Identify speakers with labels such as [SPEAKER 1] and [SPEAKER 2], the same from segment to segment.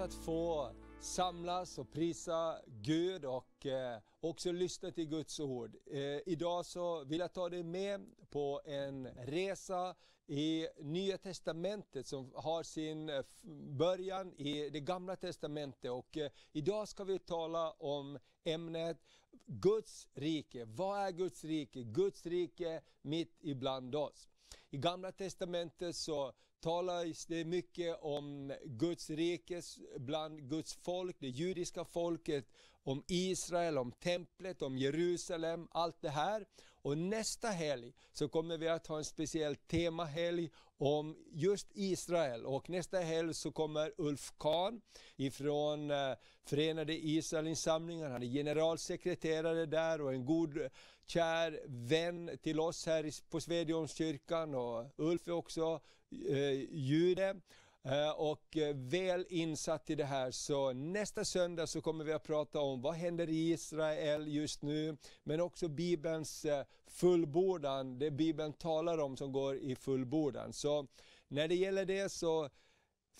[SPEAKER 1] Att få samlas och prisa Gud och eh, också lyssna till Guds ord. Eh, idag så vill jag ta dig med på en resa i Nya Testamentet som har sin eh, början i det Gamla Testamentet. Och eh, idag ska vi tala om ämnet Guds rike. Vad är Guds rike? Guds rike mitt ibland oss. I Gamla Testamentet så talas det mycket om Guds rike bland Guds folk, det judiska folket, om Israel, om templet, om Jerusalem, allt det här. Och nästa helg så kommer vi att ha en speciell temahelg om just Israel. Och nästa helg så kommer Ulf Kahn ifrån eh, Förenade Israelinsamlingar, Han är generalsekreterare där och en god kär vän till oss här på Svedjeholmskyrkan. Och Ulf är också Eh, jude eh, och eh, väl insatt i det här. Så nästa söndag så kommer vi att prata om vad händer i Israel just nu, men också Bibelns fullbordan, det Bibeln talar om som går i fullbordan. Så när det gäller det så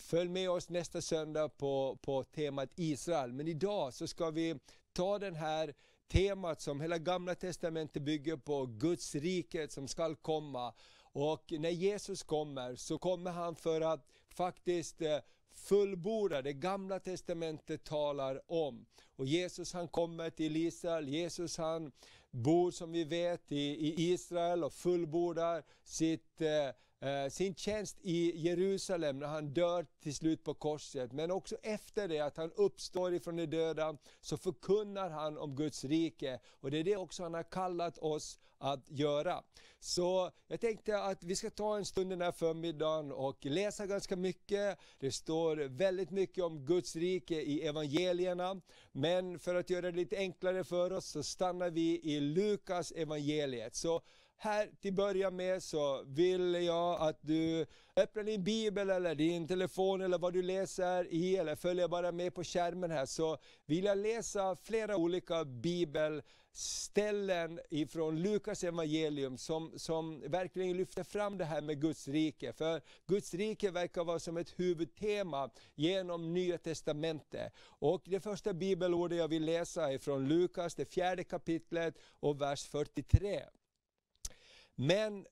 [SPEAKER 1] Följ med oss nästa söndag på, på temat Israel. Men idag så ska vi ta den här temat som hela gamla testamentet bygger på, Guds riket som skall komma. Och när Jesus kommer så kommer han för att faktiskt eh, fullborda det gamla testamentet talar om. Och Jesus han kommer till Israel, Jesus han bor som vi vet i, i Israel och fullbordar sitt Eh, Eh, sin tjänst i Jerusalem när han dör till slut på korset. Men också efter det att han uppstår ifrån de döda så förkunnar han om Guds rike. Och det är det också han har kallat oss att göra. Så jag tänkte att vi ska ta en stund den här förmiddagen och läsa ganska mycket. Det står väldigt mycket om Guds rike i evangelierna. Men för att göra det lite enklare för oss så stannar vi i Lukas evangeliet. Så här till början med så vill jag att du öppnar din bibel eller din telefon eller vad du läser i, eller följer bara med på skärmen här, så vill jag läsa flera olika bibelställen ifrån Lukas evangelium som, som verkligen lyfter fram det här med Guds rike. För Guds rike verkar vara som ett huvudtema genom Nya Testamentet. Och det första bibelordet jag vill läsa är från Lukas, det fjärde kapitlet och vers 43. Men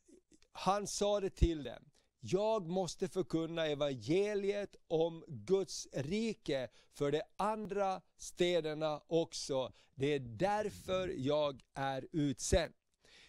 [SPEAKER 1] han sa det till dem, jag måste förkunna evangeliet om Guds rike för de andra städerna också. Det är därför jag är utsänd.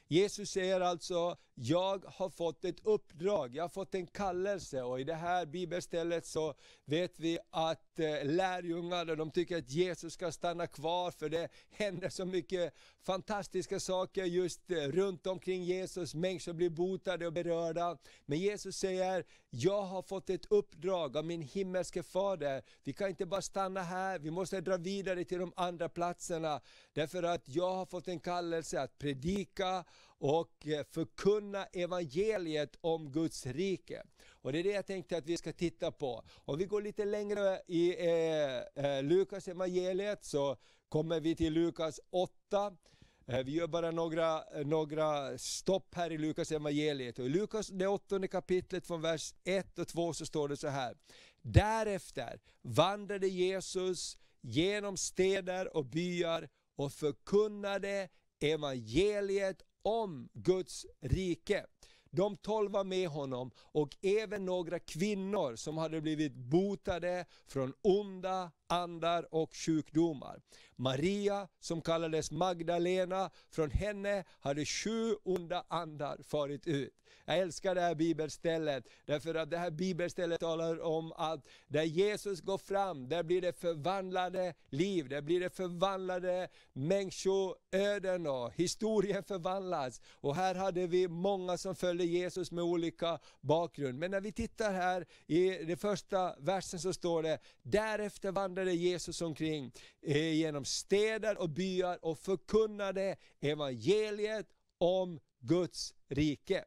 [SPEAKER 1] Jesus säger alltså, jag har fått ett uppdrag, jag har fått en kallelse och i det här bibelstället så vet vi att eh, lärjungarna de tycker att Jesus ska stanna kvar för det händer så mycket fantastiska saker just eh, runt omkring Jesus, människor blir botade och berörda. Men Jesus säger, jag har fått ett uppdrag av min himmelske fader, vi kan inte bara stanna här, vi måste dra vidare till de andra platserna. Därför att jag har fått en kallelse att predika och eh, förkunna förkunna evangeliet om Guds rike. Och det är det jag tänkte att vi ska titta på. Om vi går lite längre i eh, eh Lukas evangeliet så kommer vi till Lukas 8. Eh, vi gör bara några, några stopp här i Lukas evangeliet. Och I Lukas det åttonde kapitlet från vers 1 och 2 så står det så här. Därefter vandrade Jesus genom städer och byar och förkunnade evangeliet om Guds rike. De tolv var med honom och även några kvinnor som hade blivit botade från onda andar och sjukdomar. Maria, som kallades Magdalena, från henne hade sju onda andar farit ut. Jag älskar det här bibelstället, därför att det här bibelstället talar om att där Jesus går fram, där blir det förvandlade liv, där blir det förvandlade människoöden och historien förvandlas. Och här hade vi många som följde Jesus med olika bakgrund. Men när vi tittar här i den första versen så står det, därefter vandrade Jesus omkring eh, genom städer och byar och förkunnade evangeliet om Guds rike.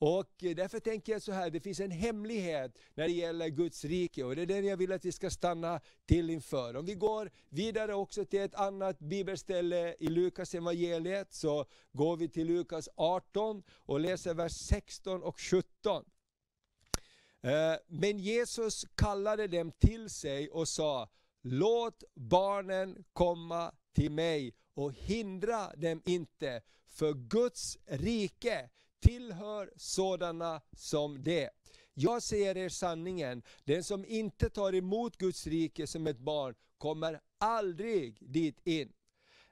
[SPEAKER 1] Och eh, därför tänker jag så här, det finns en hemlighet när det gäller Guds rike och det är den jag vill att vi ska stanna till inför. Om vi går vidare också till ett annat bibelställe i Lukas evangeliet så går vi till Lukas 18 och läser vers 16 och 17. Eh, men Jesus kallade dem till sig och sa, låt barnen komma till mig och hindra dem inte, för Guds rike tillhör sådana som det. Jag säger er sanningen, den som inte tar emot Guds rike som ett barn kommer aldrig dit in.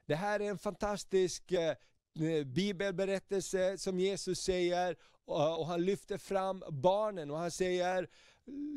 [SPEAKER 1] Det här är en fantastisk eh, eh bibelberättelse som Jesus säger, och han lyfter fram barnen och han säger,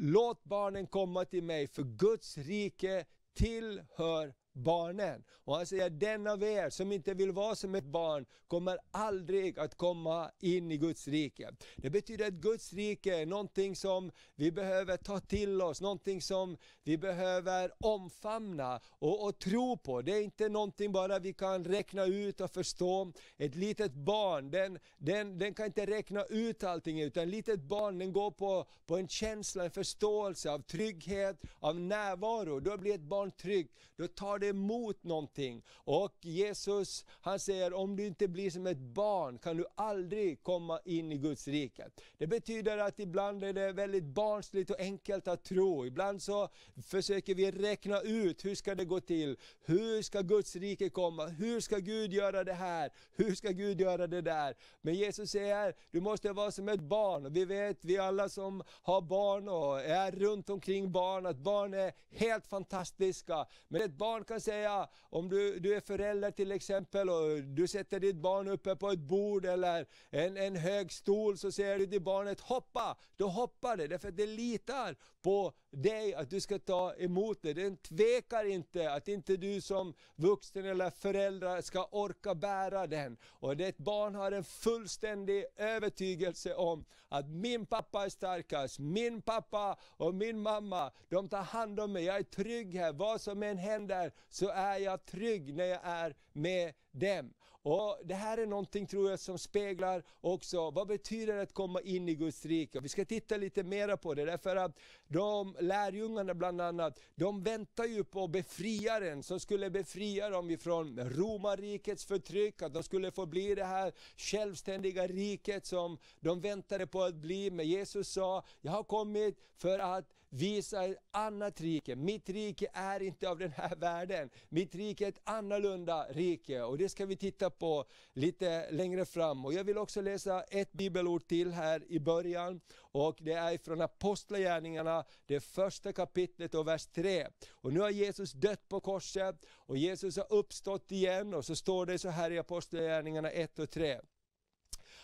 [SPEAKER 1] låt barnen komma till mig, för Guds rike tillhör barnen. Och han säger, den av er som inte vill vara som ett barn kommer aldrig att komma in i Guds rike. Det betyder att Guds rike är någonting som vi behöver ta till oss, någonting som vi behöver omfamna och, och tro på. Det är inte någonting bara vi kan räkna ut och förstå. Ett litet barn, den, den, den kan inte räkna ut allting, utan ett litet barn den går på, på en känsla, en förståelse av trygghet, av närvaro. Då blir ett barn tryggt, då tar det emot någonting. Och Jesus han säger, om du inte blir som ett barn kan du aldrig komma in i Guds rike. Det betyder att ibland är det väldigt barnsligt och enkelt att tro. Ibland så försöker vi räkna ut, hur ska det gå till? Hur ska Guds rike komma? Hur ska Gud göra det här? Hur ska Gud göra det där? Men Jesus säger, du måste vara som ett barn. Vi vet, vi alla som har barn och är runt omkring barn, att barn är helt fantastiska. Men ett barn kan säga, om du, du är förälder till exempel och du sätter ditt barn uppe på ett bord eller en, en hög stol, så säger du till barnet hoppa, då hoppar det, därför att det litar på dig att du ska ta emot det. Den tvekar inte att inte du som vuxen eller förälder ska orka bära den. Och det ett barn har en fullständig övertygelse om att min pappa är starkast, min pappa och min mamma, de tar hand om mig, jag är trygg här, vad som än händer så är jag trygg när jag är med dem. Och Det här är någonting tror jag som speglar också, vad betyder det att komma in i Guds rike? Vi ska titta lite mera på det, därför att de lärjungarna bland annat, de väntar ju på befriaren som skulle befria dem ifrån romarrikets förtryck, att de skulle få bli det här självständiga riket som de väntade på att bli. Men Jesus sa, jag har kommit för att visa ett annat rike. Mitt rike är inte av den här världen. Mitt rike är ett annorlunda rike och det ska vi titta på lite längre fram. Och Jag vill också läsa ett bibelord till här i början och det är från Apostlagärningarna, det första kapitlet och vers 3. Och nu har Jesus dött på korset och Jesus har uppstått igen och så står det så här i Apostlagärningarna 1 och 3.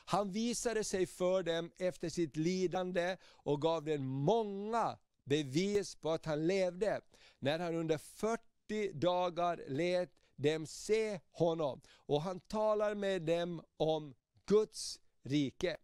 [SPEAKER 1] Han visade sig för dem efter sitt lidande och gav dem många bevis på att han levde, när han under 40 dagar lät dem se honom. Och han talar med dem om Guds rike.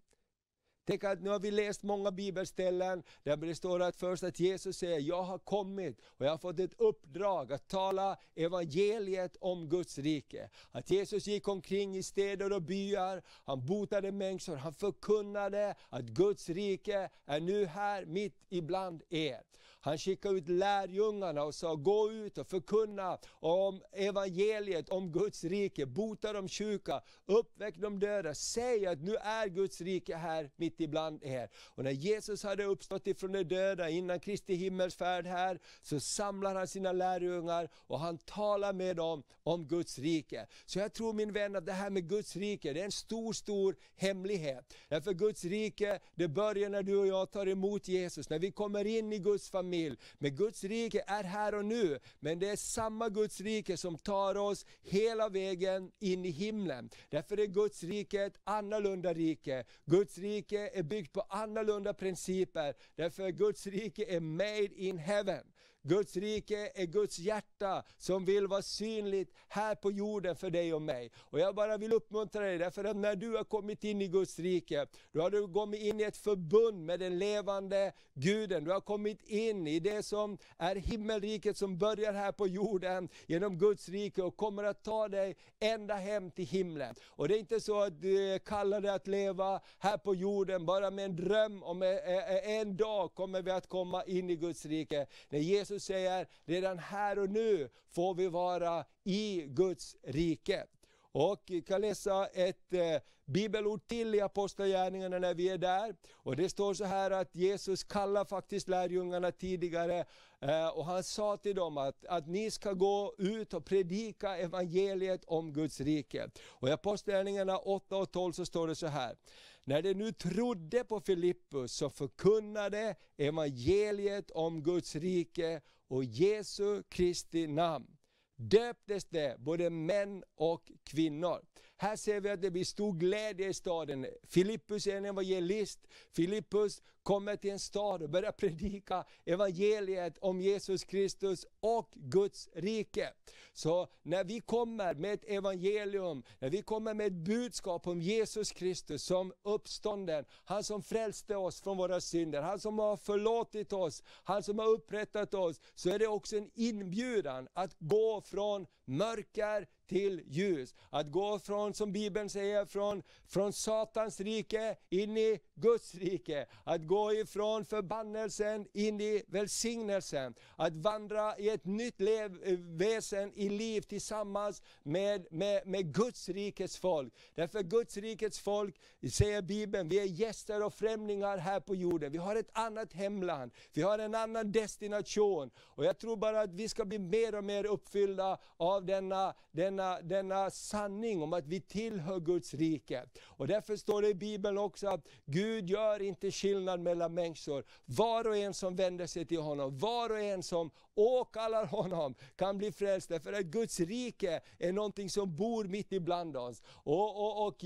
[SPEAKER 1] Tänk att nu har vi läst många bibelställen där det står att först att Jesus säger, jag har kommit och jag har fått ett uppdrag att tala evangeliet om Guds rike. Att Jesus gick omkring i städer och byar, han botade människor, han förkunnade att Guds rike är nu här mitt ibland er. Han skickade ut lärjungarna och sa, gå ut och förkunna om evangeliet, om Guds rike, bota de sjuka, uppväck de döda, säg att nu är Guds rike här mitt ibland er. Och när Jesus hade uppstått ifrån de döda innan Kristi himmelsfärd här, så samlar han sina lärjungar och han talar med dem om Guds rike. Så jag tror min vän att det här med Guds rike, det är en stor, stor hemlighet. Därför Guds rike, det börjar när du och jag tar emot Jesus, när vi kommer in i Guds familj familj. Men Guds rike är här och nu, men det är samma Guds rike som tar oss hela vägen in i himlen. Därför är Guds rike ett annorlunda rike. Guds rike är byggt på annorlunda principer, därför Guds rike är made in heaven. Guds rike är Guds hjärta som vill vara synligt här på jorden för dig och mig. Och Jag bara vill uppmuntra dig, därför att när du har kommit in i Guds rike, då har du kommit in i ett förbund med den levande Guden. Du har kommit in i det som är himmelriket som börjar här på jorden genom Guds rike och kommer att ta dig ända hem till himlen. Och Det är inte så att du kallar dig att leva här på jorden bara med en dröm om eh, eh, en dag kommer vi att komma in i Guds rike. När Jesus Jesus säger, redan här och nu får vi vara i Guds rike. Och vi kan läsa ett eh, bibelord till i Apostlagärningarna när vi är där. Och det står så här att Jesus kallar faktiskt lärjungarna tidigare eh, och han sa till dem att, att ni ska gå ut och predika evangeliet om Guds rike. Och i Apostlagärningarna 8 och 12 så står det så här. När de nu trodde på Filippus så förkunnade evangeliet om Guds rike och Jesu Kristi namn döptes det både män och kvinnor. Här ser vi att det blir stor glädje i staden. Filippus är en evangelist. Filippus kommer till en stad och börjar predika evangeliet om Jesus Kristus och Guds rike. Så när vi kommer med ett evangelium, när vi kommer med ett budskap om Jesus Kristus som uppstånden, han som frälste oss från våra synder, han som har förlåtit oss, han som har upprättat oss, så är det också en inbjudan att gå från mörker till ljus. Att gå från, som Bibeln säger, från, från Satans rike in i Guds rike. Att gå ifrån förbannelsen in i välsignelsen. Att vandra i ett nytt lev, väsen i liv tillsammans med, med, med Guds rikes folk. Därför Guds rikes folk, säger Bibeln, vi är gäster och främlingar här på jorden. Vi har ett annat hemland, vi har en annan destination. Och jag tror bara att vi ska bli mer och mer uppfyllda av denna, denna, denna sanning om att vi tillhör Guds rike. Och därför står det i Bibeln också att Gud gör inte skillnad mellan människor. Var och en som vänder sig till honom, var och en som åkallar honom kan bli frälst. Därför att Guds rike är någonting som bor mitt ibland oss. Och, och, och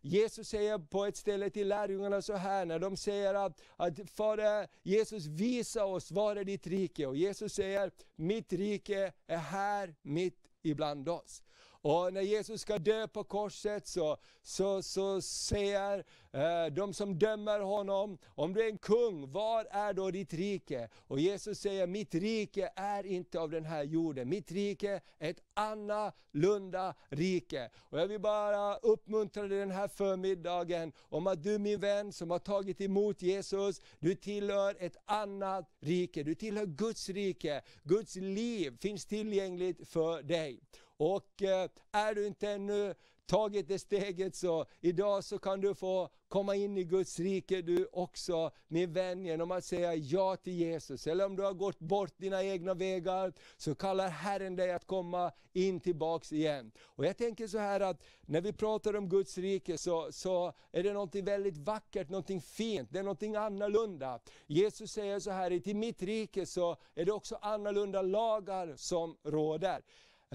[SPEAKER 1] Jesus säger på ett ställe till lärjungarna så här, när de säger att, att Fader Jesus visa oss var är ditt rike? Och Jesus säger, mitt rike är här mitt ibland oss. Och när Jesus ska dö på korset så, så, så säger eh, de som dömer honom, om du är en kung, var är då ditt rike? Och Jesus säger, mitt rike är inte av den här jorden, mitt rike är ett annorlunda rike. Och jag vill bara uppmuntra dig den här förmiddagen, om att du min vän som har tagit emot Jesus, du tillhör ett annat rike, du tillhör Guds rike. Guds liv finns tillgängligt för dig. Och eh, är du inte ännu tagit det steget så idag så kan du få komma in i Guds rike du också, min vän, genom att säga ja till Jesus. Eller om du har gått bort dina egna vägar, så kallar Herren dig att komma in tillbaks igen. Och jag tänker så här att när vi pratar om Guds rike så, så är det något väldigt vackert, något fint, det är något annorlunda. Jesus säger så här, i mitt rike så är det också annorlunda lagar som råder.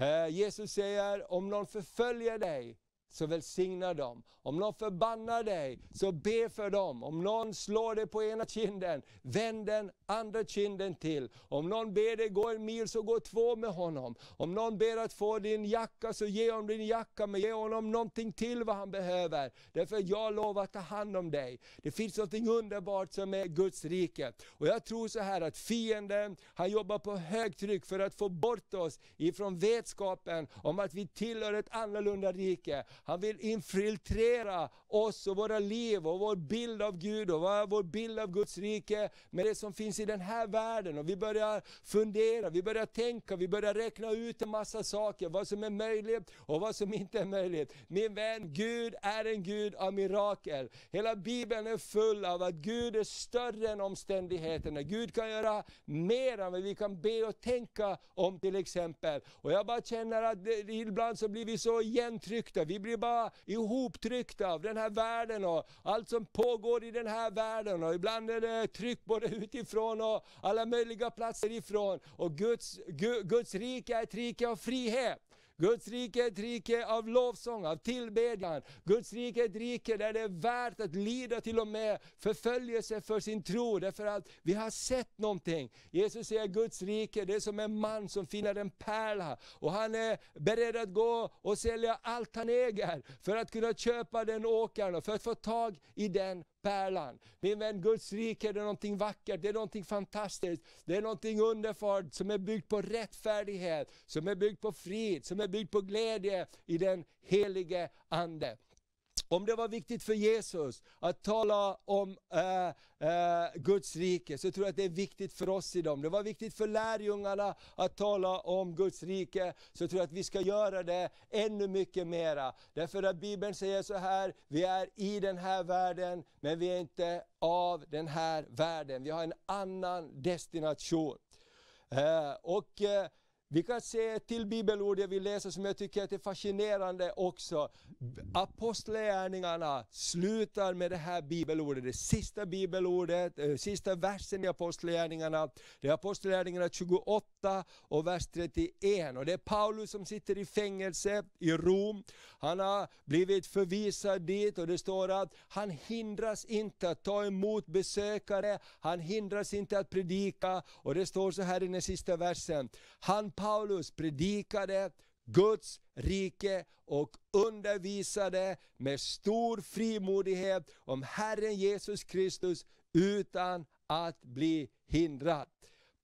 [SPEAKER 1] Eh, Jesus säger, om någon förföljer dig, så välsigna dem. Om någon förbannar dig, så be för dem. Om någon slår dig på ena kinden, vänd den andra kinden till. Om någon ber dig gå en mil, så gå två med honom. Om någon ber att få din jacka, så ge honom din jacka, men ge honom någonting till vad han behöver. Därför jag lovar att ta hand om dig. Det finns något underbart som är Guds rike. Och jag tror så här att fienden, han jobbar på högtryck för att få bort oss ifrån vetskapen om att vi tillhör ett annorlunda rike. Han vill infiltrera oss och våra liv och vår bild av Gud och vår bild av Guds rike med det som finns i den här världen. Och vi börjar fundera, vi börjar tänka, vi börjar räkna ut en massa saker, vad som är möjligt och vad som inte är möjligt. Min vän, Gud är en Gud av mirakel. Hela Bibeln är full av att Gud är större än omständigheterna. Gud kan göra mer än vad vi kan be och tänka om till exempel. Och jag bara känner att det, ibland så blir vi så igentryckta, vi blir bara ihoptryckta av den här världen och allt som pågår i den här världen. Och ibland är det tryck både utifrån och alla möjliga platser ifrån. Och Guds, Guds rike är ett rike av frihet. Guds rike är ett rike av lovsång, av tillbedjan. Guds rike är ett rike där det är värt att lida till och med förföljelse för sin tro, därför att vi har sett någonting. Jesus säger Guds rike, det är som en man som finner en pärla, och han är beredd att gå och sälja allt han äger, för att kunna köpa den åkern, och för att få tag i den pärlan. Min vän, Guds rike är någonting vackert, det är någonting fantastiskt, det är någonting underbart som är byggt på rättfärdighet, som är byggt på frid, som är byggt på glädje i den helige Ande. Om det var viktigt för Jesus att tala om äh, äh, Guds rike, så tror jag att det är viktigt för oss idag. Om det var viktigt för lärjungarna att tala om Guds rike, så tror jag att vi ska göra det ännu mycket mera. Därför att Bibeln säger så här, vi är i den här världen, men vi är inte av den här världen. Vi har en annan destination. Äh, och vi kan se ett till bibelord jag vill läsa som jag tycker är fascinerande också. Apostlagärningarna slutar med det här bibelordet, det sista bibelordet, eh, sista versen i Apostlagärningarna. Det är Apostlagärningarna 28 och vers 31. Och det är Paulus som sitter i fängelse i Rom. Han har blivit förvisad dit och det står att han hindras inte att ta emot besökare, han hindras inte att predika. Och det står så här i den sista versen. Han Paulus predikade Guds rike och undervisade med stor frimodighet om Herren Jesus Kristus utan att bli hindrad.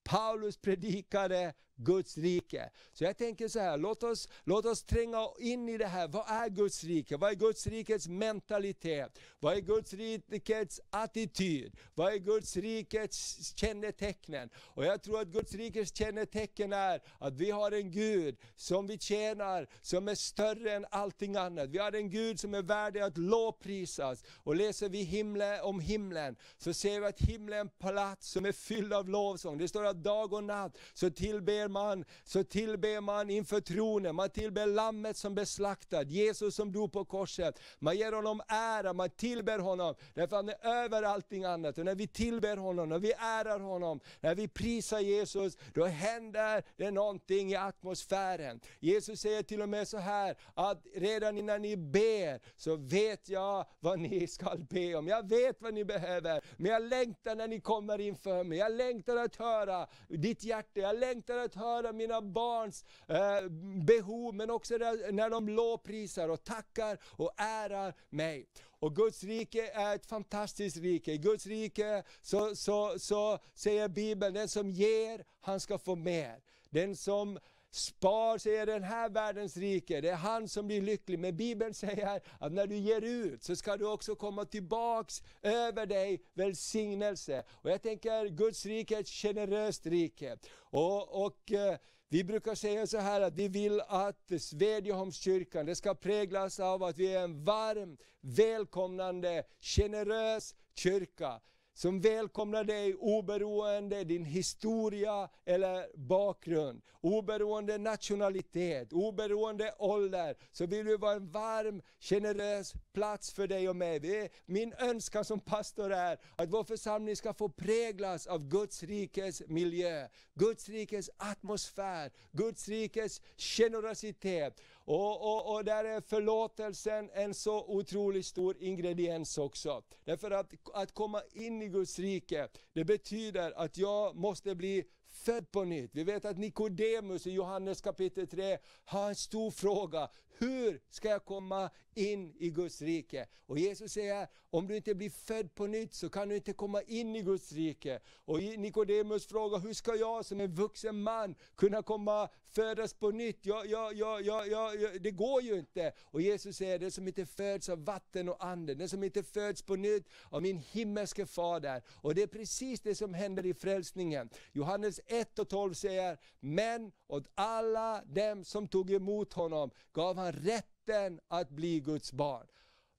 [SPEAKER 1] Paulus predikade Guds rike. Så jag tänker så här, låt oss, låt oss tränga in i det här. Vad är Guds rike? Vad är Guds rikets mentalitet? Vad är Guds rikets attityd? Vad är Guds rikets kännetecken? Och jag tror att Guds rikets kännetecken är att vi har en Gud som vi tjänar, som är större än allting annat. Vi har en Gud som är värdig att lovprisas. Och läser vi himlen, om himlen, så ser vi att himlen är en plats som är fylld av lovsång. Det står att dag och natt så tillber man, så tillber man inför tronen, man tillber lammet som blev slaktad, Jesus som dog på korset. Man ger honom ära, man tillber honom, därför han är över allting annat. Och när vi tillber honom, när vi ärar honom, när vi prisar Jesus, då händer det någonting i atmosfären. Jesus säger till och med så här, att redan innan ni ber, så vet jag vad ni ska be om. Jag vet vad ni behöver, men jag längtar när ni kommer inför mig. Jag längtar att höra ditt hjärta, jag längtar att höra mina barns eh, behov, men också när de lovprisar och tackar och ärar mig. Och Guds rike är ett fantastiskt rike. I Guds rike så, så, så säger Bibeln, den som ger, han ska få mer. Den som Spar, säger den här världens rike, det är han som blir lycklig. Men Bibeln säger att när du ger ut så ska du också komma tillbaks över dig välsignelse. Och jag tänker Guds rike är ett generöst rike. Och, och eh, vi brukar säga så här att vi vill att Svedjeholmskyrkan det ska präglas av att vi är en varm, välkomnande, generös kyrka som välkomnar dig oberoende din historia eller bakgrund, oberoende nationalitet, oberoende ålder, så vill vi vara en varm, generös plats för dig och mig. min önskan som pastor är att vår församling ska få präglas av Guds rikes miljö, Guds rikes atmosfär, Guds rikes generositet. Och, och, och där är förlåtelsen en så otroligt stor ingrediens också. Därför att, att komma in i Guds rike, det betyder att jag måste bli född på nytt. Vi vet att Nikodemus i Johannes kapitel 3 har en stor fråga. Hur ska jag komma in i Guds rike? Och Jesus säger, om du inte blir född på nytt så kan du inte komma in i Guds rike. Och Nikodemus frågar, hur ska jag som en vuxen man kunna komma födas på nytt? Ja, ja, ja, ja, ja, det går ju inte. Och Jesus säger, den som inte föds av vatten och anden, den som inte föds på nytt av min himmelske fader. Och det är precis det som händer i frälsningen. Johannes 1 och 12 säger, men åt alla dem som tog emot honom gav han rätten att bli Guds barn.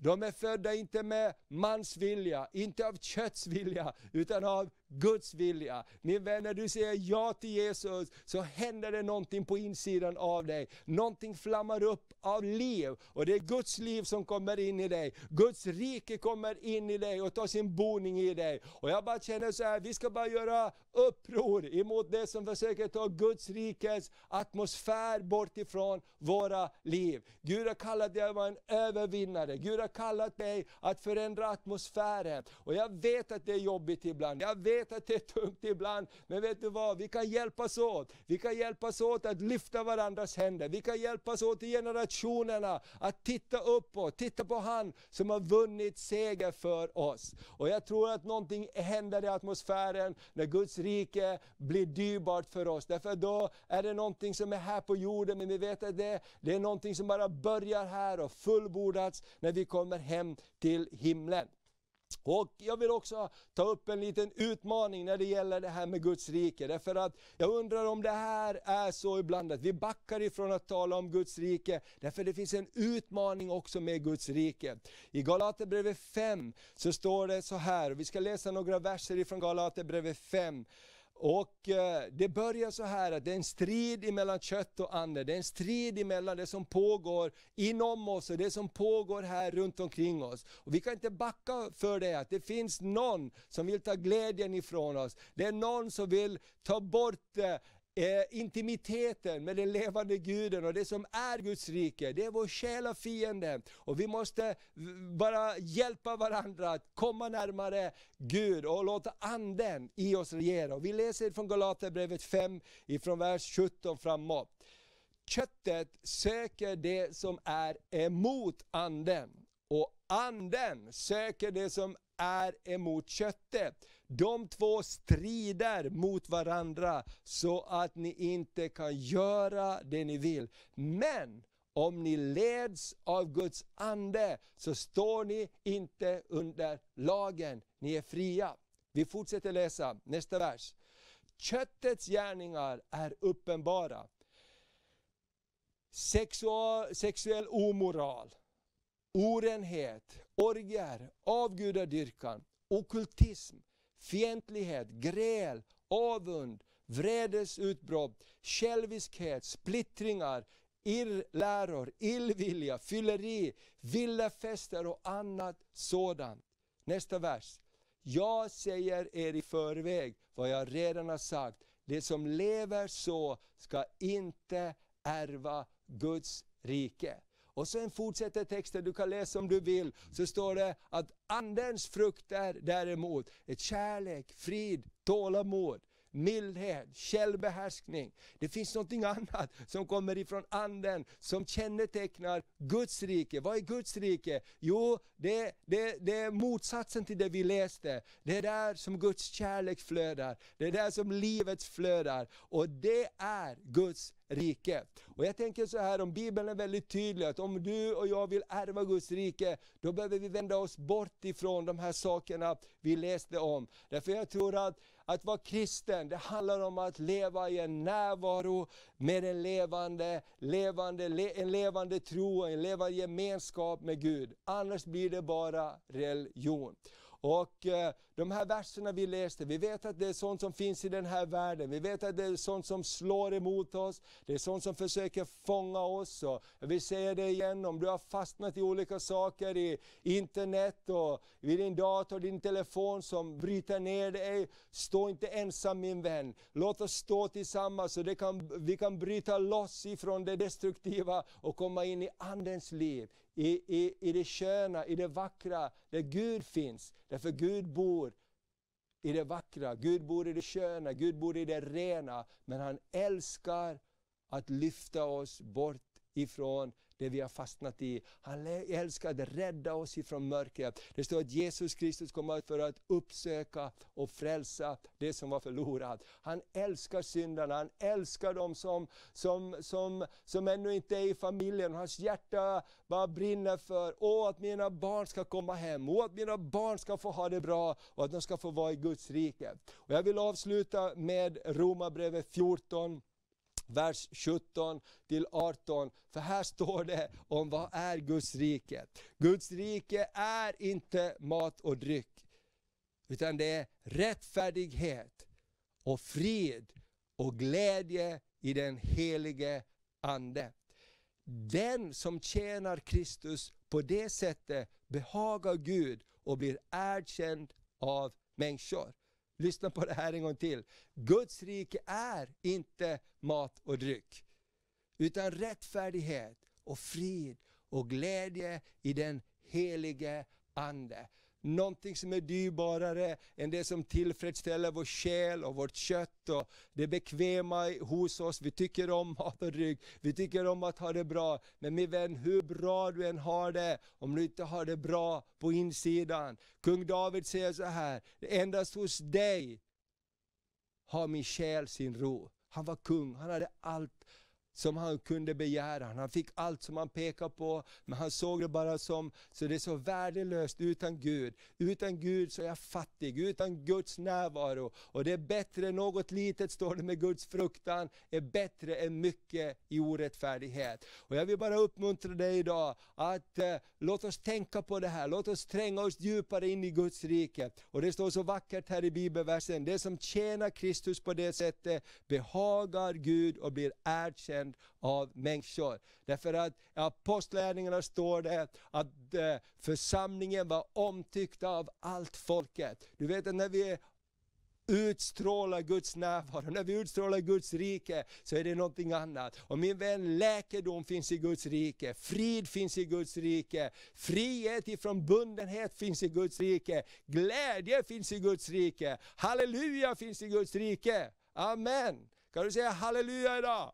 [SPEAKER 1] De är födda inte med mans vilja, inte av kötts vilja, utan av Guds vilja. Min vän, när du säger ja till Jesus så händer det någonting på insidan av dig. Någonting flammar upp av liv och det är Guds liv som kommer in i dig. Guds rike kommer in i dig och tar sin boning i dig. Och jag bara känner så här, vi ska bara göra uppror emot det som försöker ta Guds rikes atmosfär bort ifrån våra liv. Gud har kallat dig att vara en övervinnare. Gud har kallat dig att förändra atmosfären. Och jag vet att det är jobbigt ibland. Jag vet att det är tungt ibland, men vet du vad? Vi kan hjälpas åt. Vi kan hjälpas åt att lyfta varandras händer. Vi kan hjälpas åt i generationerna att titta uppåt, titta på han som har vunnit seger för oss. Och jag tror att någonting händer i atmosfären när Guds rike blir dyrbart för oss. Därför då är det någonting som är här på jorden, men vi vet att det, det är någonting som bara börjar här och fullbordats när vi kommer hem till himlen. Och Jag vill också ta upp en liten utmaning när det gäller det här med Guds rike. Därför att jag undrar om det här är så ibland att vi backar ifrån att tala om Guds rike, därför det finns en utmaning också med Guds rike. I Galaterbrevet 5 så står det så här, vi ska läsa några verser ifrån Galaterbrevet 5. Och eh, Det börjar så här att det är en strid mellan kött och ande. Det är en strid mellan det som pågår inom oss och det som pågår här runt omkring oss. Och Vi kan inte backa för det, att det finns någon som vill ta glädjen ifrån oss. Det är någon som vill ta bort eh, eh, intimiteten med den levande guden och det som är Guds rike, det är vår själ Och vi måste bara hjälpa varandra att komma närmare Gud och låta anden i oss regera. Och vi läser från Galaterbrevet 5, ifrån vers 17 framåt. Köttet söker det som är emot anden och anden söker det som är emot köttet. De två strider mot varandra så att ni inte kan göra det ni vill. Men om ni leds av Guds ande så står ni inte under lagen, ni är fria. Vi fortsätter läsa nästa vers. Köttets gärningar är uppenbara. Sexual, sexuell omoral, orenhet, orger, avgudadyrkan, okultism, fientlighet, gräl, avund, vredesutbrott, själviskhet, splittringar, irrläror, illvilja, fylleri, villafester och annat sådant. Nästa vers. Jag säger er i förväg vad jag redan har sagt. Det som lever så ska inte ärva Guds rike. Och sen fortsätter texten, du kan läsa om du vill, så står det att Andens frukter däremot är kärlek, frid, tålamod, mildhet, självbehärskning. Det finns något annat som kommer ifrån Anden som kännetecknar Guds rike. Vad är Guds rike? Jo, det, det, det är motsatsen till det vi läste. Det är där som Guds kärlek flödar. Det är där som livet flödar. Och det är Guds rike. Och jag tänker så här, om Bibeln är väldigt tydlig, att om du och jag vill ärva Guds rike, då behöver vi vända oss bort ifrån de här sakerna vi läste om. Därför jag tror att att vara kristen, det handlar om att leva i en närvaro med en levande, levande, en levande tro, en levande gemenskap med Gud. Annars blir det bara religion. Och eh, de här verserna vi läste, vi vet att det är sånt som finns i den här världen. Vi vet att det är sånt som slår emot oss, det är sånt som försöker fånga oss. Och jag vill säga det igen, om du har fastnat i olika saker i internet och vid din dator, din telefon som bryter ner dig. Stå inte ensam min vän. Låt oss stå tillsammans så det kan, vi kan bryta loss ifrån det destruktiva och komma in i Andens liv i, i, i det sköna, i det vackra, där Gud finns. Därför Gud bor i det vackra, Gud bor i det sköna, Gud bor i det rena. Men han älskar att lyfta oss bort ifrån det vi har fastnat i. Han älskar att rädda oss ifrån mörkret. Det står att Jesus Kristus kommer för att uppsöka och frälsa det som var förlorat. Han älskar syndarna, han älskar dem som, som, som, som ännu inte är i familjen. Hans hjärta bara brinner för, åh att mina barn ska komma hem, åh att mina barn ska få ha det bra och att de ska få vara i Guds rike. Och jag vill avsluta med Romarbrevet 14, vers 17 till 18. För här står det om vad är Guds rike. Guds rike är inte mat och dryck, utan det är rättfärdighet och frid och glädje i den helige Ande. Den som tjänar Kristus på det sättet behagar Gud och blir erkänd av människor. Lyssna på det här en gång till. Guds rike är inte mat och dryck, utan rättfärdighet och frid och glädje i den helige Ande någonting som är dyrbarare än det som tillfredsställer vår själ och vårt kött och det bekväma hos oss. Vi tycker om mat och dryck, vi tycker om att ha det bra. Men min vän, hur bra du än har det, om du inte har det bra på insidan. Kung David säger så här, endast hos dig har min själ sin ro. Han var kung, han hade allt som han kunde begära. Han fick allt som han pekade på, men han såg det bara som, så det är så värdelöst utan Gud. Utan Gud så är jag fattig, utan Guds närvaro. Och det är bättre, något litet står det med Guds fruktan, är bättre än mycket i orättfärdighet. Och jag vill bara uppmuntra dig idag, att eh, låt oss tänka på det här, låt oss tränga oss djupare in i Guds rike. Och det står så vackert här i bibelversen, det som tjänar Kristus på det sättet behagar Gud och blir erkänd erkänd av människor. Därför att i Apostlärningarna står det att eh, församlingen var omtyckta av allt folket. Du vet att när vi utstrålar Guds närvaro, när vi utstrålar Guds rike, så är det någonting annat. Och min vän, läkedom finns i Guds rike, frid finns i Guds rike, frihet ifrån bundenhet finns i Guds rike, glädje finns i Guds rike, halleluja finns i Guds rike. Amen! Kan du säga halleluja idag?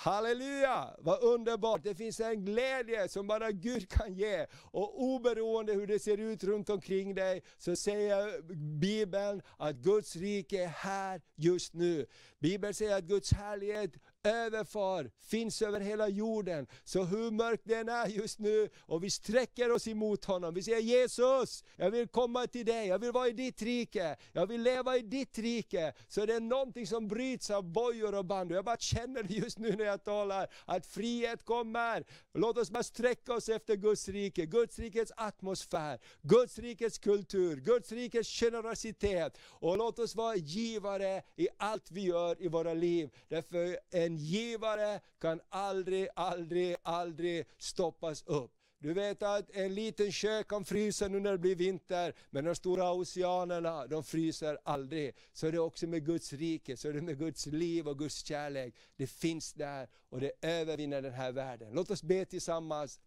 [SPEAKER 1] Halleluja, vad underbart! Det finns en glädje som bara Gud kan ge. Och oberoende hur det ser ut runt omkring dig, så säger Bibeln att Guds rike är här just nu. Bibeln säger att Guds härlighet överfar, finns över hela jorden. Så hur mörkt den är just nu, och vi sträcker oss emot honom. Vi säger Jesus, jag vill komma till dig, jag vill vara i ditt rike, jag vill leva i ditt rike. Så det är någonting som bryts av bojor och band. Jag bara känner det just nu när jag talar, att frihet kommer. Låt oss bara sträcka oss efter Guds rike, Guds rikets atmosfär, Guds rikets kultur, Guds rikets generositet. Och låt oss vara givare i allt vi gör i våra liv. Därför en givare kan aldrig, aldrig, aldrig stoppas upp. Du vet att en liten sjö kan frysa nu när det blir vinter, men de stora oceanerna, de fryser aldrig. Så är det också med Guds rike, så är det med Guds liv och Guds kärlek. Det finns där och det övervinner den här världen. Låt oss be tillsammans.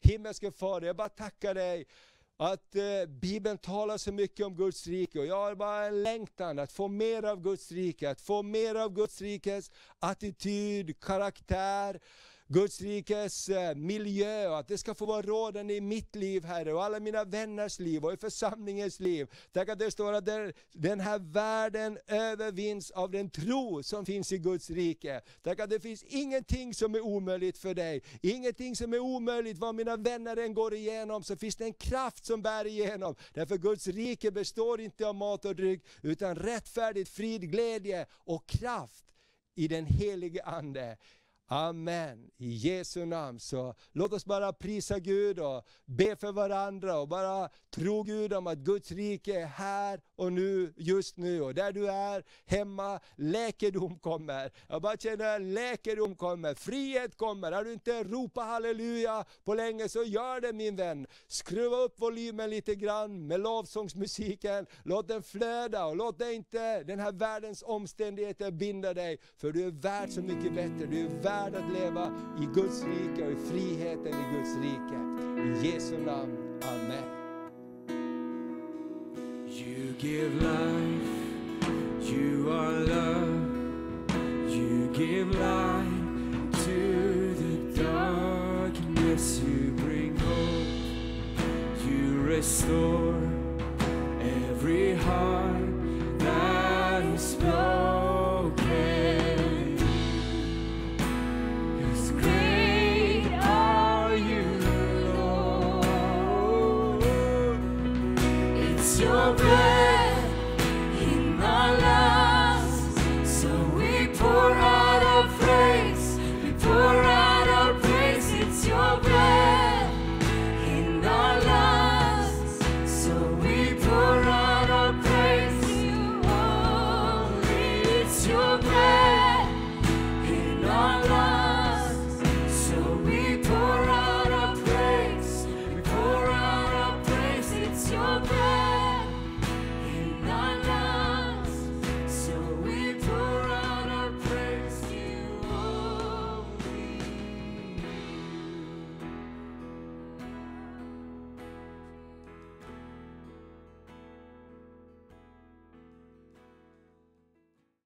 [SPEAKER 1] Himmelske Fader, jag bara tackar dig att eh, Bibeln talar så mycket om Guds rike och jag har bara en längtan att få mer av Guds rike, att få mer av Guds rikes attityd, karaktär, Guds rikes eh, miljö och att det ska få vara rådande i mitt liv Herre och alla mina vänners liv och i församlingens liv. Tack att det står att den här världen övervinns av den tro som finns i Guds rike. Tack att det finns ingenting som är omöjligt för dig. Ingenting som är omöjligt, vad mina vänner än går igenom så finns det en kraft som bär igenom. Därför Guds rike består inte av mat och dryck utan rättfärdigt, frid, glädje och kraft i den helige Ande. Amen. I Jesu namn. Så låt oss bara prisa Gud och be för varandra och bara tro Gud om att Guds rike är här och nu, just nu. Och där du är hemma, läkedom kommer. Jag bara känner att läkedom kommer, frihet kommer. Har du inte ropat halleluja på länge så gör det min vän. Skruva upp volymen lite grann med lovsångsmusiken. Låt den flöda och låt inte den här världens omständigheter binda dig. För du är värd så mycket bättre. Du är värd att leva i Guds rike och i friheten i Guds rike. I Jesu namn. Amen.
[SPEAKER 2] You give life, you are love, you give light to the darkness, you bring hope, you restore every heart that is broken. Amen.